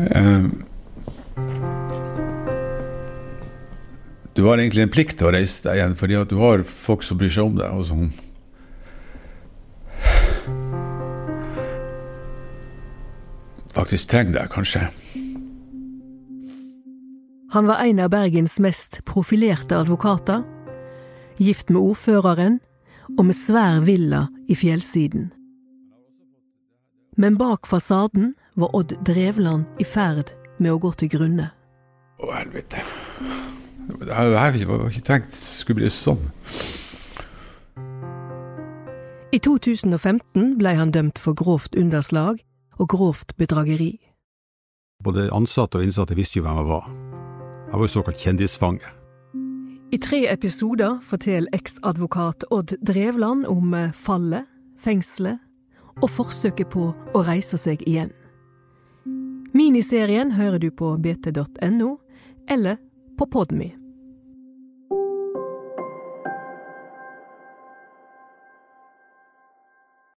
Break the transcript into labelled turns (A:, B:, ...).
A: Eh, du har egentlig en plikt til å reise deg igjen, fordi at du har folk som bryr seg om deg. og sånn. faktisk trenger deg, kanskje.
B: Han var en av Bergens mest profilerte advokater. Gift med ordføreren og med svær villa i fjellsiden. Men bak fasaden var Odd Drevland i ferd med å gå til grunne.
A: Å, helvete. Det her var ikke tenkt det skulle bli sånn.
B: I 2015 ble han dømt for grovt underslag og grovt bedrageri.
C: Både ansatte og innsatte visste jo hvem jeg var. Jeg var jo såkalt kjendisfange.
B: I tre episoder forteller eksadvokat Odd Drevland om eh, fallet, fengselet og forsøket på å reise seg igjen. Miniserien hører du på bt.no eller på Podmy.